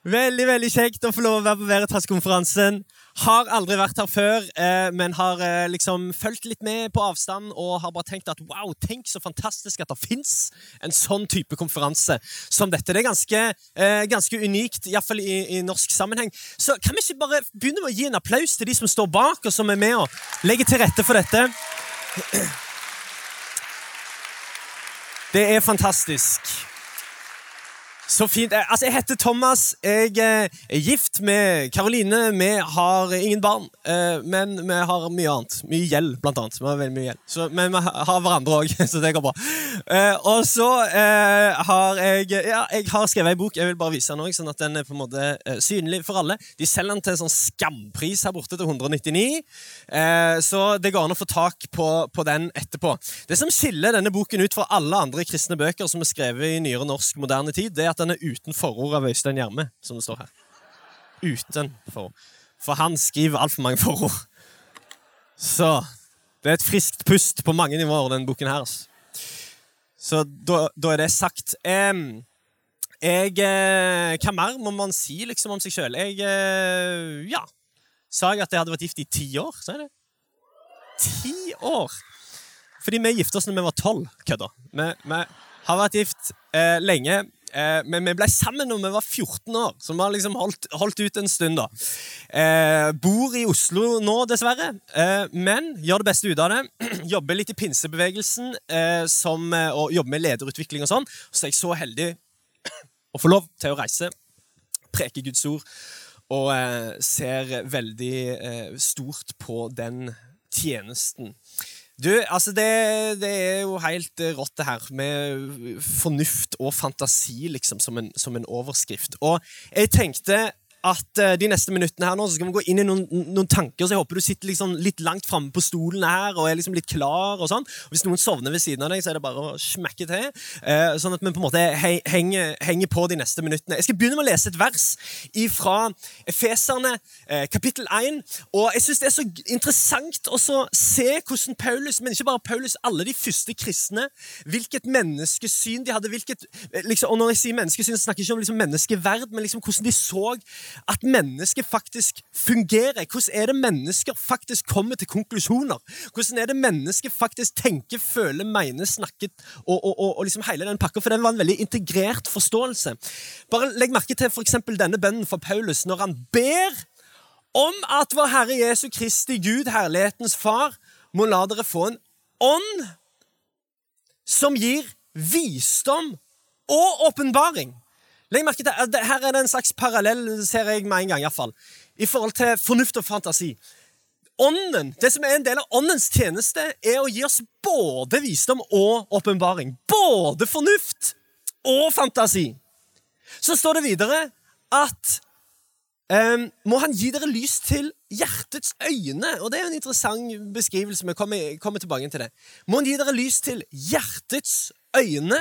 Veldig veldig kjekt å få lov å være på Veritas-konferansen. Har aldri vært her før, eh, men har eh, liksom fulgt litt med på avstand og har bare tenkt at wow, tenk så fantastisk at det fins en sånn type konferanse som dette. Det er ganske, eh, ganske unikt, iallfall i, i norsk sammenheng. Så kan vi ikke bare begynne med å gi en applaus til de som står bak, og som er med og legger til rette for dette? Det er fantastisk. Så fint. Eh, Altså, Jeg heter Thomas. Jeg eh, er gift med Karoline. Vi har ingen barn, eh, men vi har mye annet. Mye gjeld, blant annet. Vi har veldig mye gjeld. Så, men vi har hverandre òg, så det går bra. Og så har jeg Ja, jeg har skrevet ei bok. Jeg vil bare vise den òg, sånn at den er på en måte synlig for alle. De selger den til sånn skampris her borte, til 199. Eh, Så det går an å få tak på, på den etterpå. Det som skiller denne boken ut fra alle andre kristne bøker som er skrevet i nyere norsk moderne tid, det er at den er uten forord av Øystein Gjerme, som det står her. Uten forord. For han skriver altfor mange forord. Så det er et friskt pust på mange nivåer, den boken her. altså. Så da, da er det sagt. Um, jeg eh, Hva mer må man si liksom om seg sjøl? Jeg eh, Ja. Sa jeg at jeg hadde vært gift i ti år? Sa jeg det? Ti år! Fordi vi gifta oss når vi var tolv. Kødda. Vi, vi har vært gift eh, lenge. Eh, men vi ble sammen når vi var 14 år, så vi har liksom holdt, holdt ut en stund. da. Eh, bor i Oslo nå, dessverre, eh, men gjør det beste ut av det. jobber litt i pinsebevegelsen eh, som, eh, og jobber med lederutvikling og sånn. Så er jeg så heldig å få lov til å reise, preke Guds ord, og eh, ser veldig stort på den tjenesten. Du, altså det, det er jo helt eh, rått det her, med fornuft og fantasi liksom som en, som en overskrift. Og jeg tenkte at eh, de neste minuttene her nå så skal vi gå inn i noen, noen tanker, så jeg håper du sitter liksom litt langt framme på stolen her og er liksom litt klar. og sånn. Hvis noen sovner ved siden av deg, så er det bare å smekke til. eh, sånn at vi på en måte henger, henger på de neste minuttene. Jeg skal begynne med å lese et vers fra Efeserne, eh, kapittel 1. Og jeg syns det er så interessant å se hvordan Paulus, men ikke bare Paulus, alle de første kristne, hvilket menneskesyn de hadde. hvilket, liksom, og når jeg sier menneskesyn, så snakker jeg ikke om liksom menneskeverd, men liksom hvordan de så at mennesket faktisk fungerer. Hvordan er det mennesker faktisk kommer til konklusjoner? Hvordan er det mennesket faktisk tenker, føler, mener, snakker og, og, og, og liksom hele den pakka? For det var en veldig integrert forståelse. Bare legg merke til eksempel denne bønnen fra Paulus når han ber om at vår Herre Jesu Kristi Gud, herlighetens Far, må la dere få en ånd som gir visdom og åpenbaring. Legg merke til, Her er det en slags parallell, ser jeg med en gang, i, fall, i forhold til fornuft og fantasi. Ånden, Det som er en del av åndens tjeneste, er å gi oss både visdom og åpenbaring. Både fornuft og fantasi. Så står det videre at um, må han gi dere lys til hjertets øyne? Og Det er en interessant beskrivelse. Vi kommer, kommer tilbake til det. Må han gi dere lys til hjertets øyne,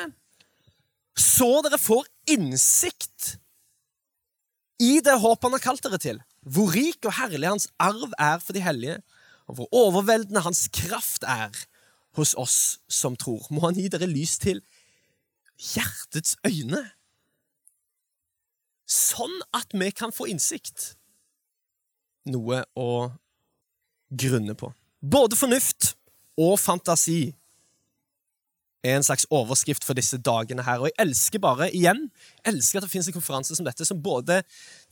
så dere får innsikt i det håp han har kalt dere til? Hvor rik og herlig hans arv er for de hellige, og hvor overveldende hans kraft er hos oss som tror. Må han gi dere lys til hjertets øyne? Sånn at vi kan få innsikt. Noe å grunne på. Både fornuft og fantasi er en slags overskrift for disse dagene her. Og jeg elsker bare, igjen, elsker at det finnes en konferanse som dette, som både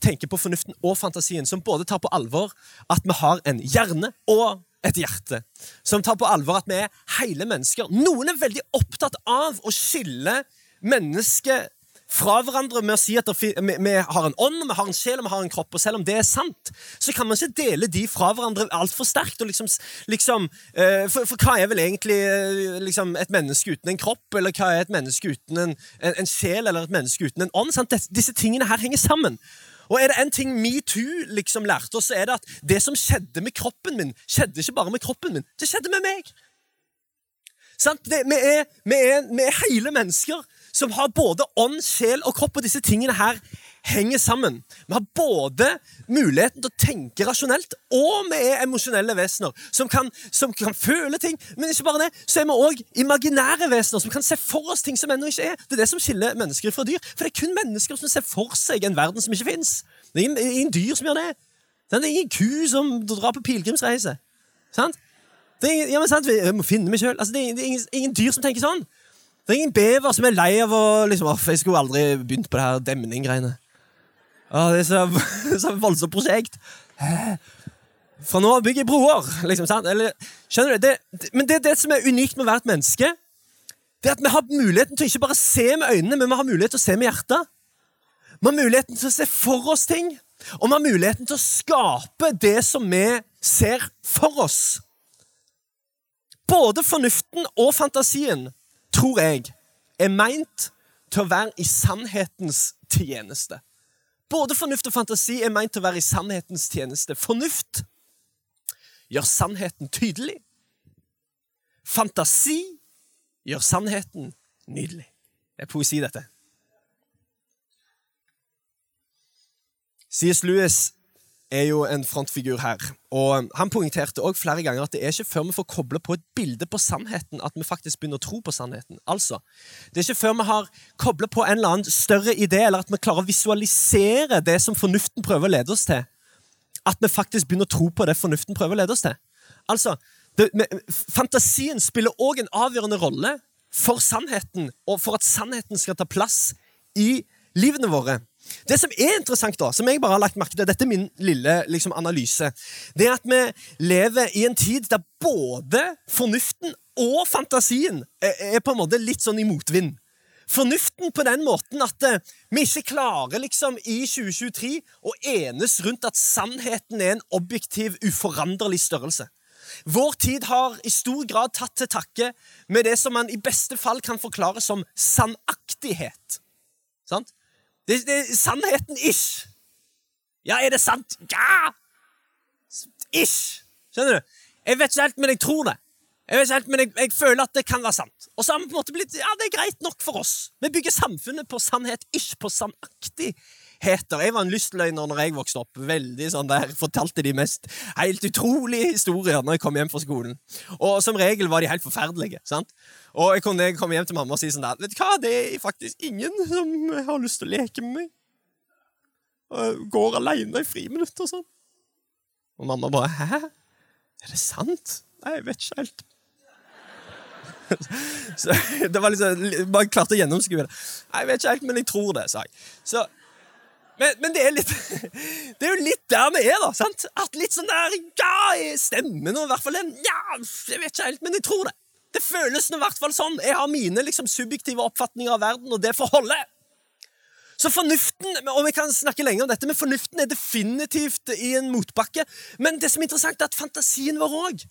tenker på fornuften og fantasien, som både tar på alvor at vi har en hjerne og et hjerte. Som tar på alvor at vi er hele mennesker. Noen er veldig opptatt av å skille mennesket fra hverandre med å si at vi, vi har en ånd, vi har en sjel og vi har en kropp. Og selv om det er sant, så kan man ikke dele de fra hverandre altfor sterkt. Liksom, liksom, eh, for, for hva er vel egentlig eh, liksom, et menneske uten en kropp? Eller hva er et menneske uten en, en, en sjel eller et menneske uten en ånd? Sant? Disse tingene her henger sammen. Og er det en ting metoo liksom lærte oss, så er det at det som skjedde med kroppen min, skjedde ikke bare med kroppen min, det skjedde med meg. Det, vi, er, vi, er, vi er hele mennesker som har både ånd, sjel og kropp, og disse tingene her henger sammen. Vi har både muligheten til å tenke rasjonelt, og vi er emosjonelle vesener som kan, som kan føle ting. Men ikke bare det, så er vi òg imaginære vesener som kan se for oss ting som ennå ikke er. Det er det som skiller mennesker fra dyr. For det er kun mennesker som ser for seg en verden som ikke fins. Det er ingen, ingen, dyr som gjør det. Det er ingen ku som drar på pilegrimsreise. Sant? Det er ja, men sant, Vi må finne meg sjøl. Altså, det, det, er ingen dyr som tenker sånn. Det er ingen bever som er lei av å liksom, Jeg skulle aldri begynt på det her demning-greiene. Det er så, så voldsomt prosjekt. Fra nå av bygger jeg broer. Liksom, sant? Eller, skjønner du? Det, det, men det det som er unikt med hvert menneske. Det er at Vi har muligheten til å ikke bare se med øynene, men vi har mulighet til å se med hjertet. Vi har muligheten til å se for oss ting, og vi har muligheten til å skape det som vi ser for oss. Både fornuften og fantasien, tror jeg, er meint til å være i sannhetens tjeneste. Både fornuft og fantasi er meint til å være i sannhetens tjeneste. Fornuft gjør sannheten tydelig. Fantasi gjør sannheten nydelig. Det er poesi, dette. C.S. Lewis er jo en frontfigur her. Og Han poengterte også flere ganger at det er ikke før vi får koble på et bilde på sannheten, at vi faktisk begynner å tro på sannheten. Altså, Det er ikke før vi har koblet på en eller annen større idé, eller at vi klarer å visualisere det som fornuften prøver å lede oss til, at vi faktisk begynner å tro på det fornuften prøver å lede oss til. Altså, det, Fantasien spiller òg en avgjørende rolle for sannheten, og for at sannheten skal ta plass i livene våre. Det som er interessant, da, som jeg bare har lagt merke til, dette er min lille liksom, analyse, det er at vi lever i en tid der både fornuften og fantasien er, på en måte litt sånn i motvind. Fornuften på den måten at uh, vi ikke klarer liksom i 2023 å enes rundt at sannheten er en objektiv, uforanderlig størrelse. Vår tid har i stor grad tatt til takke med det som man i beste fall kan forklare som sannaktighet. Sant? Det, det er sannheten ish. Ja, er det sant? Ja! Ish. Skjønner du? Jeg vet ikke helt, men jeg tror det. Jeg vet ikke helt, men jeg, jeg føler at det kan være sant. Og så har vi på en måte blitt, ja, det er greit nok for oss. Vi bygger samfunnet på sannhet, ish på sannaktigheter. Jeg var en lystløgner når jeg vokste opp. Veldig sånn der, Fortalte de mest helt utrolige historier når jeg kom hjem fra skolen. Og som regel var de helt forferdelige. sant? Og jeg kunne komme hjem til mamma og si sånn der Vet du hva, det er faktisk ingen som har lyst til å leke med meg. Og går aleine i friminutt og sånn. Og mamma bare Hæ? Er det sant? Nei, jeg vet ikke helt. så det var liksom Bare klarte å gjennomskue det. Nei, Jeg vet ikke helt, men jeg tror det, sa jeg. Så, men, men det er litt Det er jo litt der vi er, da. sant? At litt sånn der Ja, stemmen og i hvert fall en Ja, jeg vet ikke helt, men jeg tror det. Det føles i hvert fall sånn. Jeg har mine liksom, subjektive oppfatninger av verden, og det får holde. Så fornuften og vi kan snakke lenger om dette, men fornuften er definitivt i en motbakke. Men det som er interessant, er at fantasien vår òg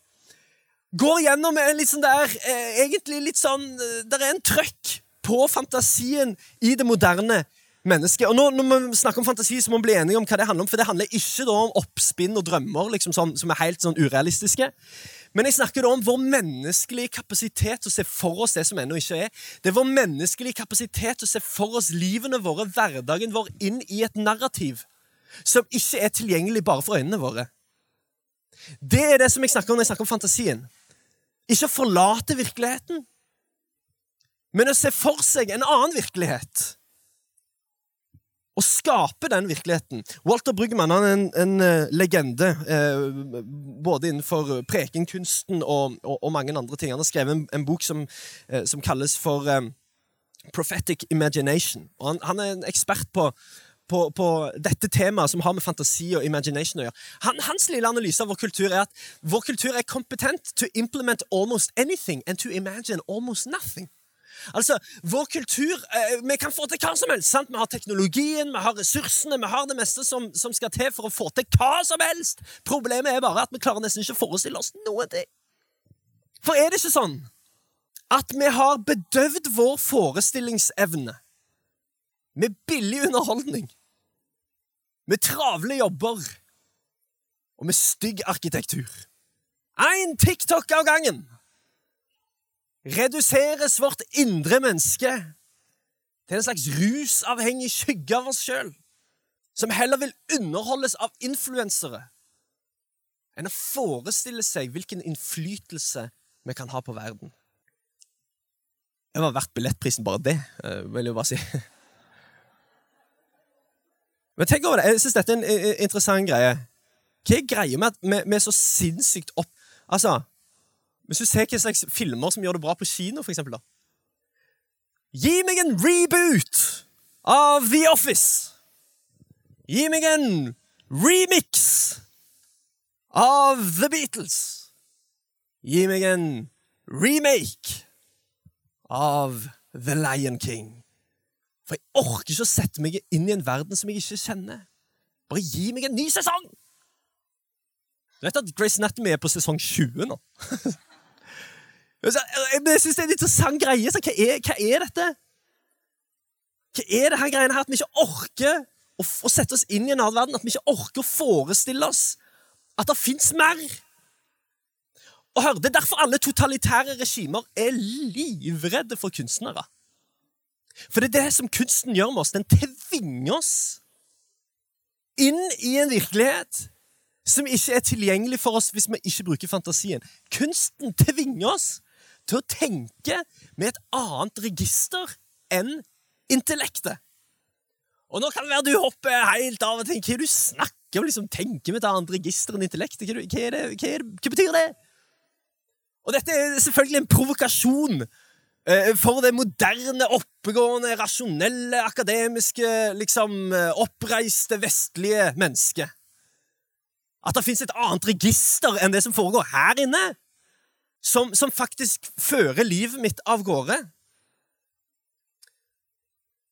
går gjennom en litt sånn der eh, Egentlig litt sånn eh, Det er en trøkk på fantasien i det moderne mennesket. Og nå, Når vi snakker om fantasi, så må vi bli enige om hva det handler om. For det handler ikke om oppspinn og drømmer liksom sånn, som er helt sånn urealistiske. Men jeg snakker da om vår menneskelige kapasitet til å se for oss det som ennå ikke er. Det er vår menneskelige kapasitet til å se for oss livene våre, hverdagen vår, inn i et narrativ som ikke er tilgjengelig bare for øynene våre. Det er det som jeg snakker om når jeg snakker om fantasien. Ikke å forlate virkeligheten, men å se for seg en annen virkelighet å skape den virkeligheten. Walter Brugman er en, en uh, legende eh, både innenfor prekenkunsten og, og, og, mange andre ting. Han har skrevet en, en bok som, eh, som, kalles for eh, Prophetic Imagination. Han, han, er en ekspert på, på, på, dette temaet som har med fantasi og imagination å gjøre. Han, hans lille analyse av vår kultur er at vår kultur er kompetent to implement almost anything and to imagine almost nothing. Altså, Vår kultur eh, Vi kan få til hva som helst. sant? Vi har teknologien, vi har ressursene, vi har det meste som, som, skal til for å få til hva som helst. Problemet er bare at vi klarer nesten ikke å forestille oss noe til. For er det ikke sånn at vi har bedøvd vår forestillingsevne med billig underholdning? med travle jobber og med stygg arkitektur. Én TikTok av gangen reduseres vårt indre menneske til en slags rusavhengig skygge av oss sjøl, som heller vil underholdes av influensere enn å forestille seg hvilken innflytelse vi kan ha på verden. Det var verdt billettprisen, bare det, eh, vil jeg bare si. Men tenk over det. Jeg syns dette er en interessant greie. Hva er greia med at vi, er så sinnssykt opp Altså, Hvis du ser hva slags filmer som gjør det bra på kino, for eksempel, da. Gi meg en reboot av The Office! Gi meg en remix av The Beatles! Gi meg en remake av The Lion King. For jeg orker ikke å sette meg inn i en verden som jeg ikke kjenner. Bare gi meg en ny sesong! Du vet at Grace Anatomy er på sesong 20 nå? jeg syns det er en interessant greie. Hva er, hva er, dette? Hva er det her greiene her at vi ikke orker å, å sette oss inn i en annen verden? At vi ikke orker å forestille oss at det fins mer? Og hør, Det er derfor alle totalitære regimer er livredde for kunstnere. For det er det som kunsten gjør med oss. Den tvinger oss inn i en virkelighet som ikke er tilgjengelig for oss hvis vi ikke bruker fantasien. Kunsten tvinger oss til å tenke med et annet register enn intellektet. Og nå kan det være du hopper helt av og tenker hva er det du snakker om? Liksom, tenke med et annet register enn intellektet. Hva, hva, det, hva, det, hva betyr det? Og dette er selvfølgelig en provokasjon Eh, for det moderne, oppegående, rasjonelle, akademiske, liksom eh, oppreiste, vestlige mennesket. At det fins et annet register enn det som foregår her inne, som, som faktisk fører livet mitt av gårde.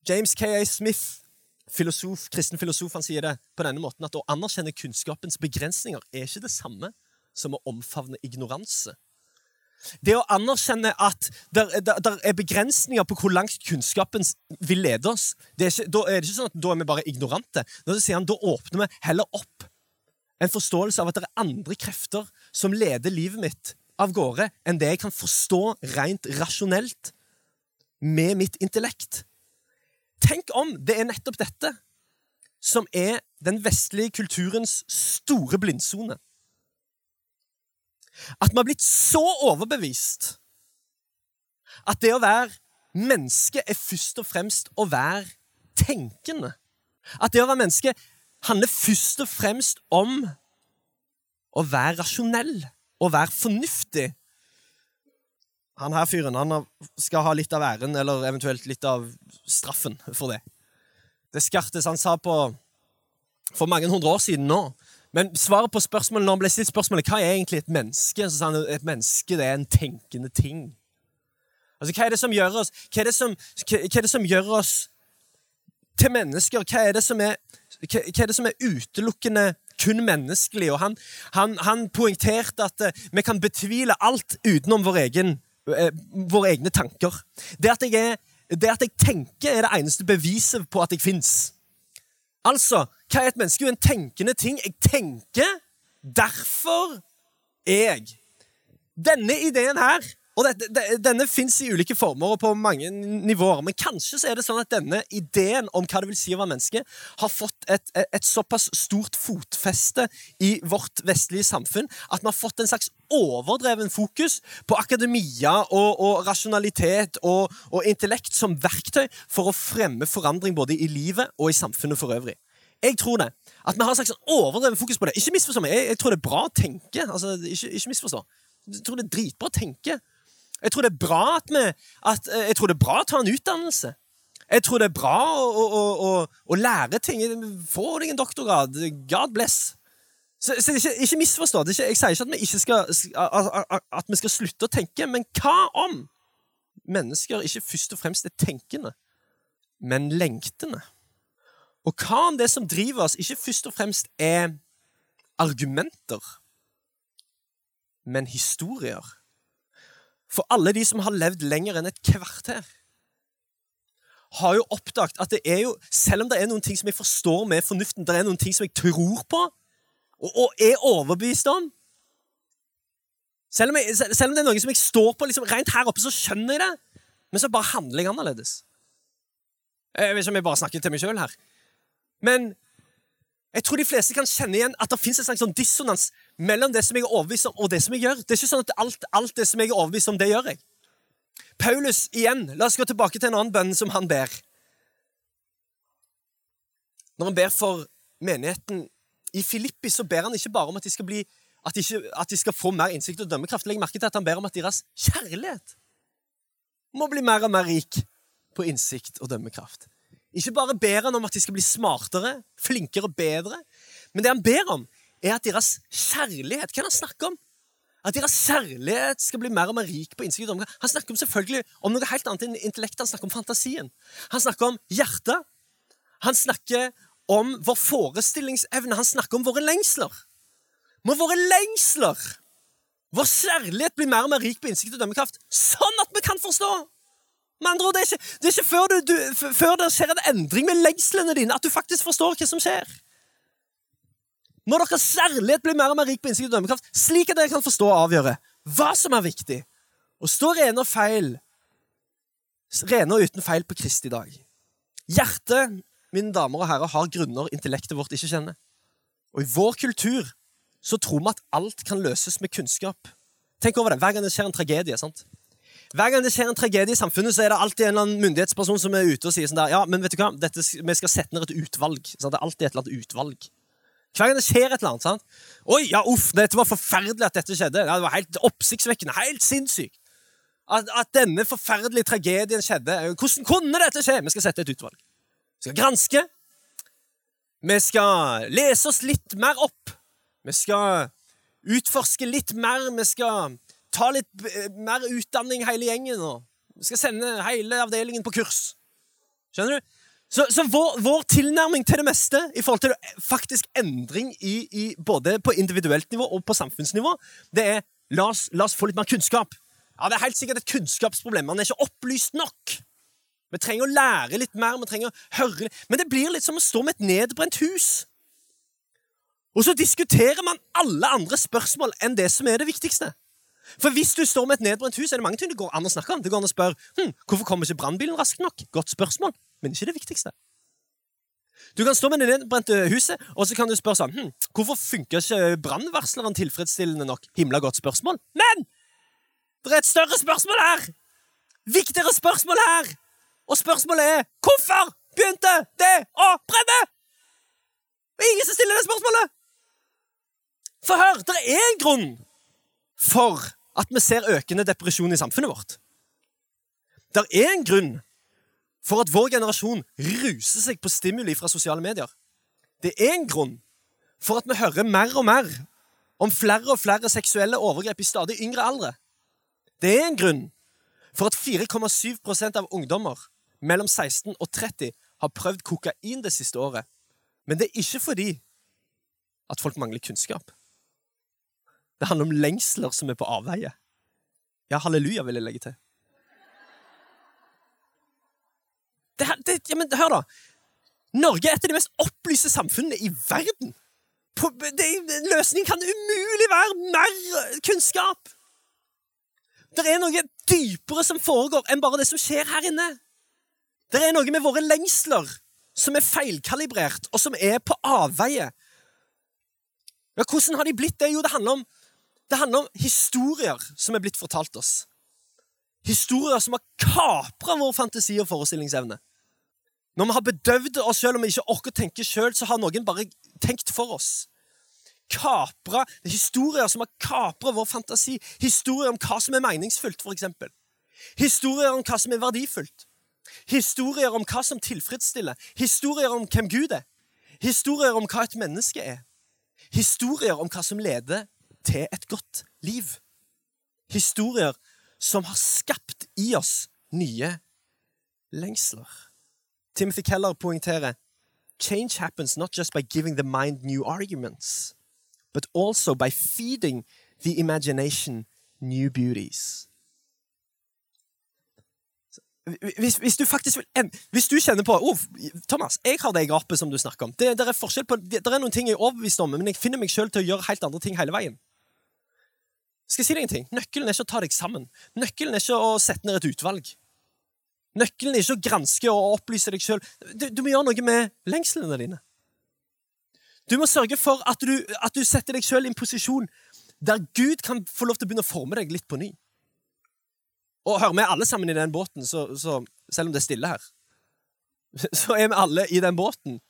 James K.A. Smith, filosof, kristen filosof, han sier det på denne måten at å anerkjenne kunnskapens begrensninger er ikke det samme som å omfavne ignoranse. Det å anerkjenne at det er begrensninger på hvor langt kunnskapen vil lede oss. Er ikke, da er det ikke sånn at da er vi bare ignorante. Da sier han, da åpner vi heller opp en forståelse av at det er andre krefter som leder livet mitt av gårde, enn det jeg kan forstå rent rasjonelt med mitt intellekt. Tenk om det er nettopp dette som er den vestlige kulturens store blindsone. At vi har blitt så overbevist at det å være menneske er først og fremst å være tenkende. At det å være menneske handler først og fremst om å være rasjonell og være fornuftig. Han her fyren han skal ha litt av æren, eller eventuelt litt av straffen for det. Descartes han sa på, for mange hundre år siden nå men svaret på spørsmålet når han ble stilt spørsmålet hva er egentlig et menneske, så sa han et menneske det er en tenkende ting. Altså, Hva er det som gjør oss, hva er det som, hva er det som gjør oss til mennesker? Hva er det som er, hva er, det som er utelukkende kun menneskelig? Og han, han, han poengterte at uh, vi kan betvile alt utenom vår egen, uh, våre egne tanker. Det at, er, det at jeg tenker, er det eneste beviset på at jeg fins. Altså, hva er et menneske? Jo, en tenkende ting. Jeg tenker, derfor er jeg. Denne ideen her og det, det, Denne fins i ulike former og på mange nivåer. Men kanskje så er det sånn at denne ideen om hva det vil si å være menneske, har fått et, et, såpass stort fotfeste i vårt vestlige samfunn at vi har fått en slags overdreven fokus på akademia og, og rasjonalitet og, og intellekt som verktøy for å fremme forandring både i livet og i samfunnet for øvrig. Jeg tror det. At vi har en slags overdrevet fokus på det. Ikke misforstå meg. Jeg, jeg, tror det er bra å tenke. Altså, ikke, ikke misforstå. Jeg tror det er dritbra å tenke. Jeg tror det er bra at vi at, eh, Jeg tror det er bra å ta en utdannelse. Jeg tror det er bra å, å, å, å lære ting. Få deg en doktorgrad. God bless. Så, så ikke, ikke, misforstå. Ikke, jeg sier ikke at vi, ikke skal, at vi skal slutte å tenke, men hva om mennesker ikke først og fremst er tenkende, men lengtende? Og hva om det som driver oss, ikke først og fremst er argumenter, men historier? For alle de som har levd lenger enn et kvarter, har jo oppdaget at det er jo, selv om det er noen ting som jeg forstår med fornuften, det er noen ting som jeg tror på og, og er overbevist om selv om, jeg, selv om, det er noe som jeg står på liksom, rent her oppe, så skjønner jeg det. Men så bare handler jeg annerledes. Jeg vet ikke om jeg bare snakker til meg sjøl her. Men jeg tror de fleste kan kjenne igjen at det fins en slags sånn dissonans mellom det som jeg er overbevist om, og det som jeg gjør. Det er ikke sånn at alt, alt det som jeg er overbevist om, det gjør jeg. Paulus igjen. La oss gå tilbake til en annen bønn som han ber. Når han ber for menigheten i Filippi, så ber han ikke bare om at de skal, bli, at de ikke, at de skal få mer innsikt og dømmekraft. Legg merke til at han ber om at deres kjærlighet må bli mer og mer rik på innsikt og dømmekraft. Ikke bare ber han om at de skal bli smartere, flinkere og bedre, men det han ber om, er at deres kjærlighet Hva er det han snakker om? At deres kjærlighet skal bli mer og mer rik på innsikt. Han snakker om selvfølgelig om noe helt annet enn intellektet. Han snakker om fantasien. Han snakker om hjertet. Han snakker om vår forestillingsevne. Han snakker om våre lengsler. Må våre lengsler, vår kjærlighet, bli mer og mer rik på innsikt og dømmekraft, sånn at vi kan forstå. Med andre ord, Det er ikke, det er ikke før, du, du, før, det skjer en endring med lengslene dine, at du faktisk forstår hva som skjer. Når deres kjærlighet blir mer og mer rik på innsikt og dømmekraft, slik at dere kan forstå og avgjøre hva som er viktig, og stå rene og feil, rene og uten feil på Kristi dag. Hjertet, mine damer og herrer, har grunner intellektet vårt ikke kjenner. Og i vår kultur så tror vi at alt kan løses med kunnskap. Tenk over det hver gang det skjer en tragedie. sant? Hver gang det skjer en tragedie i samfunnet, så er det alltid en eller annen myndighetsperson som er ute og sier sånn der, ja, men vet du hva, Dette, vi skal sette ned et utvalg. Sant? Det er alltid et eller annet utvalg. Hver gang det skjer et eller annet. sant? Oi, ja, uff, dette var forferdelig at dette skjedde. Ja, det var helt oppsiktsvekkende. Helt sinnssykt. At, at, denne forferdelige tragedien skjedde. Hvordan kunne dette skje? Vi skal sette et utvalg. Vi skal granske. Vi skal lese oss litt mer opp. Vi skal utforske litt mer. Vi skal ta litt eh, mer utdanning, hele gjengen. Og vi skal sende hele avdelingen på kurs. Skjønner du? Så, så vår, vår, tilnærming til det meste i forhold til faktisk endring i, i både på individuelt nivå og på samfunnsnivå, det er la oss, la oss få litt mer kunnskap. Ja, Det er helt sikkert et kunnskapsproblem. Man er ikke opplyst nok. Vi trenger å lære litt mer, vi trenger å høre Men det blir litt som å stå med et nedbrent hus. Og så diskuterer man alle andre spørsmål enn det som er det viktigste. For hvis du står med et nedbrent hus, er det mange ting det går an å snakke om. Det går an å spørre hm, hvorfor kommer ikke brannbilen raskt nok. Godt spørsmål, men ikke det viktigste. Du kan stå med det nedbrente huset, og så kan du spørre sånn hm, Hvorfor funker ikke brannvarsleren tilfredsstillende nok? Himla godt spørsmål. Men det er et større spørsmål her! Viktigere spørsmål her! Og spørsmålet er hvorfor begynte det å brenne? Er ingen som stiller det spørsmålet! For hør, det er en grunn for at vi ser økende depresjon i samfunnet vårt. Det er en grunn for at vår generasjon ruser seg på stimuli fra sosiale medier. Det er en grunn for at vi hører mer og mer om flere og flere seksuelle overgrep i stadig yngre aldre. Det er en grunn for at 4,7% av ungdommer mellom 16 og 30 har prøvd kokain det siste året. Men det er ikke fordi at folk mangler kunnskap. Det handler om lengsler som er på avveie. Ja, halleluja, vil jeg legge til. Det, det, ja, men hør, da. Norge er et av de mest opplyste samfunnene i verden. På, det, løsningen kan umulig være mer kunnskap. Det er noe dypere som foregår enn bare det som skjer her inne. Det er noe med våre lengsler som er feilkalibrert, og som er på avveie. Ja, hvordan har de blitt det? Jo, det handler om det handler om historier som er blitt fortalt oss. Historier som har kapra vår fantasi og forestillingsevne. Når vi har bedøvd oss sjøl og vi ikke orker å tenke sjøl, så har noen bare tenkt for oss. Kapra, Historier som har kapra vår fantasi. Historier om hva som er meningsfullt, f.eks. Historier om hva som er verdifullt. Historier om hva som tilfredsstiller. Historier om hvem Gud er. Historier om hva et menneske er. Historier om hva som leder til et godt liv. Historier som har skapt i oss nye lengsler. Timothy Keller poengterer Change happens not just by giving the mind new arguments, but also by feeding the imagination new beauties. hvis, hvis, du faktisk vil Hvis du kjenner på oh, Thomas, jeg har det grapet som du snakker om. Det, det er på, det, det, er noen ting jeg er overbevist om, men jeg finner meg sjøl til å gjøre helt andre ting hele veien. Skal jeg si deg en ting? Nøkkelen er ikke å ta deg sammen. Nøkkelen er ikke å sette ned et utvalg. Nøkkelen er ikke å granske og opplyse deg sjøl. Du, du, må gjøre noe med lengslene dine. Du må sørge for at du, at du setter deg sjøl i en posisjon der Gud kan få lov til å begynne å forme deg litt på ny. Og hør, vi alle sammen i den båten, så, så, selv om det er stille her, så er vi alle i den båten.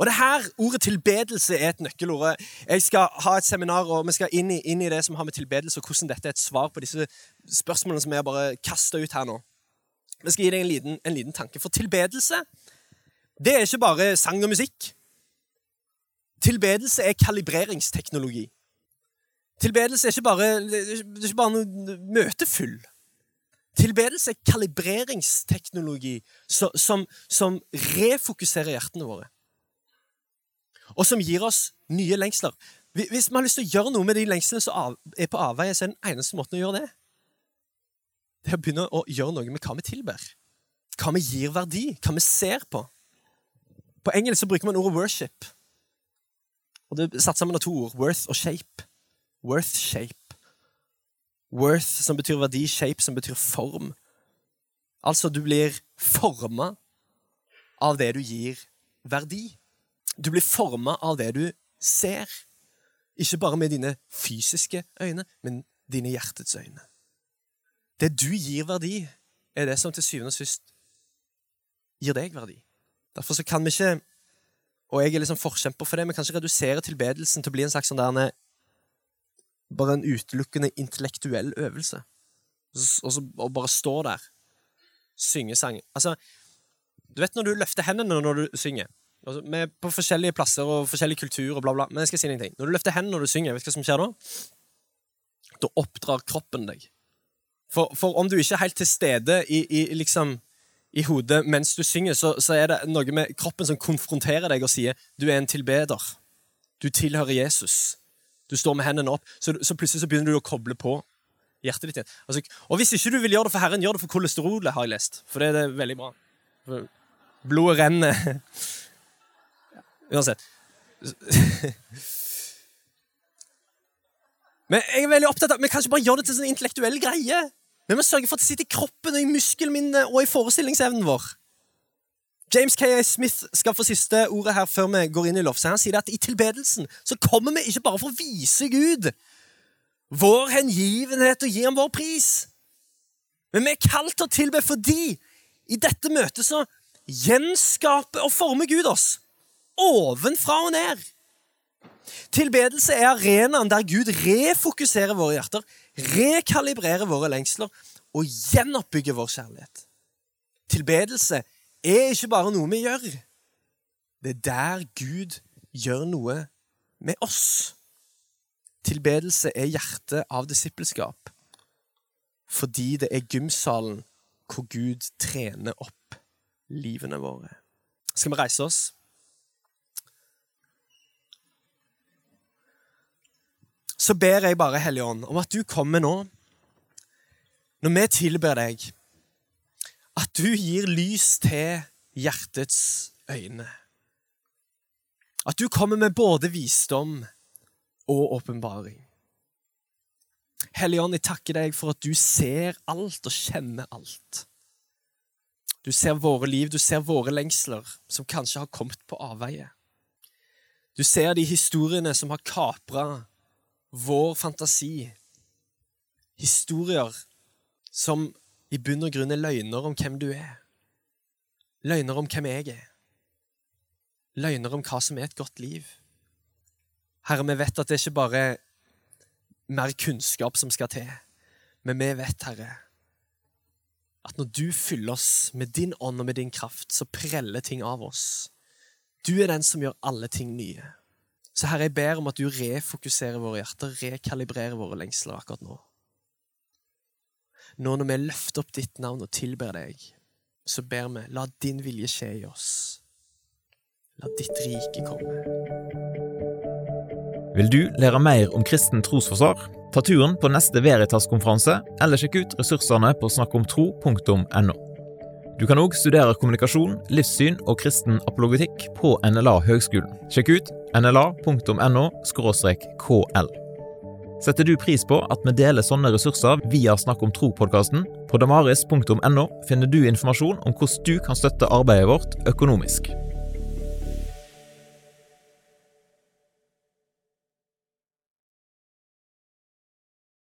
Og det her, Ordet tilbedelse er et nøkkelord. Jeg skal ha et seminar, og vi skal inn i, inn i det som har med tilbedelse, og hvordan dette er et svar på disse spørsmålene som jeg bare kaster ut her nå. Vi skal gi deg en liten, en liten tanke. For tilbedelse, det er ikke bare sang og musikk. Tilbedelse er kalibreringsteknologi. Tilbedelse er ikke bare, er ikke bare noe møtefull. Tilbedelse er kalibreringsteknologi som, som, som, refokuserer hjertene våre. Og som gir oss nye lengsler. Hvis vi har lyst til å gjøre noe med de lengslene som er på avveie, så er den eneste måten å gjøre det det er å begynne å gjøre noe med hva vi tilber. Hva vi gir verdi, hva vi ser på. På engelsk så bruker man ordet 'worship'. Og Det er satt sammen av to ord. Worth og shape. Worth shape. Worth som betyr verdi, shape som betyr form. Altså, du blir forma av det du gir verdi. Du blir forma av det du ser. Ikke bare med dine fysiske øyne, men dine hjertets øyne. Det du gir verdi, er det som til syvende og sist gir deg verdi. Derfor så kan vi ikke og jeg er liksom forkjemper for det. Vi kan ikke redusere tilbedelsen til å bli en slags sånn der, bare en utelukkende intellektuell øvelse. Og, så, og bare stå der. Synge sang. Altså, du vet når du løfter hendene når du synger. Altså, vi er på forskjellige plasser og forskjellig kultur og bla, bla. Men jeg skal si en ting. Når du løfter hendene når du synger, vet du hva som skjer da? Da oppdrar kroppen deg. For, for om du ikke er helt til stede i, i liksom i hodet mens du synger, så, så, er det noe med kroppen som konfronterer deg og sier du er en tilbeder. Du tilhører Jesus. Du står med hendene opp. Så, så plutselig så begynner du å koble på hjertet ditt igjen. Altså, og hvis ikke du vil gjøre det for Herren, gjør det for kolesterolet, har jeg lest. For det er det veldig bra. Blodet renner. Uansett. Men jeg er veldig opptatt av, vi kan ikke bare gjøre det til en sånn intellektuell greie. Vi må sørge for at det sitter i kroppen og i muskelminnet og i forestillingsevnen vår. James K.A. Smith skal få siste ordet her før vi går inn i lovsangen. Han sier at i tilbedelsen så kommer vi ikke bare for å vise Gud vår hengivenhet og gi ham vår pris. Men vi er kalt til å tilbe fordi i dette møtet så gjenskaper og former Gud oss. Ovenfra og ned. Tilbedelse er arenaen der Gud refokuserer våre hjerter, rekalibrerer våre lengsler og gjenoppbygger vår kjærlighet. Tilbedelse er ikke bare noe vi gjør. Det er der Gud gjør noe med oss. Tilbedelse er hjertet av disippelskap fordi det er gymsalen hvor Gud trener opp livene våre. Skal vi reise oss? Så ber jeg bare, Hellige Ånd, om at du kommer nå, når vi tilber deg, at du gir lys til hjertets øyne. At du kommer med både visdom og åpenbaring. Hellige Ånd, jeg takker deg for at du ser alt og kjenner alt. Du ser våre liv, du ser våre lengsler, som kanskje har kommet på avveie. Du ser de historiene som har kapra vår fantasi. Historier som i bunn og grunn er løgner om hvem du er. Løgner om hvem jeg er. Løgner om hva som er et godt liv. Herre, vi vet at det ikke bare er mer kunnskap som skal til, men vi vet, Herre, at når du fyller oss med din ånd og med din kraft, så preller ting av oss. Du er den som gjør alle ting nye. Så Herre, jeg ber om at du refokuserer våre hjerter, rekalibrerer våre lengsler akkurat nå. Nå når vi løfter opp ditt navn og tilber deg, så ber vi, la din vilje skje i oss. La ditt rike komme. Vil du lære mer om kristen trosforsvar? Ta turen på neste Veritas-konferanse, eller sjekk ut ressursene på snakkomtro.no. Du kan òg studere kommunikasjon, livssyn og kristen apologetikk på NLA Høgskolen. Sjekk ut nla.no kl. Setter du pris på at vi deler sånne ressurser via Snakk om tro-podkasten? På damaris.no finner du informasjon om hvordan du kan støtte arbeidet vårt økonomisk.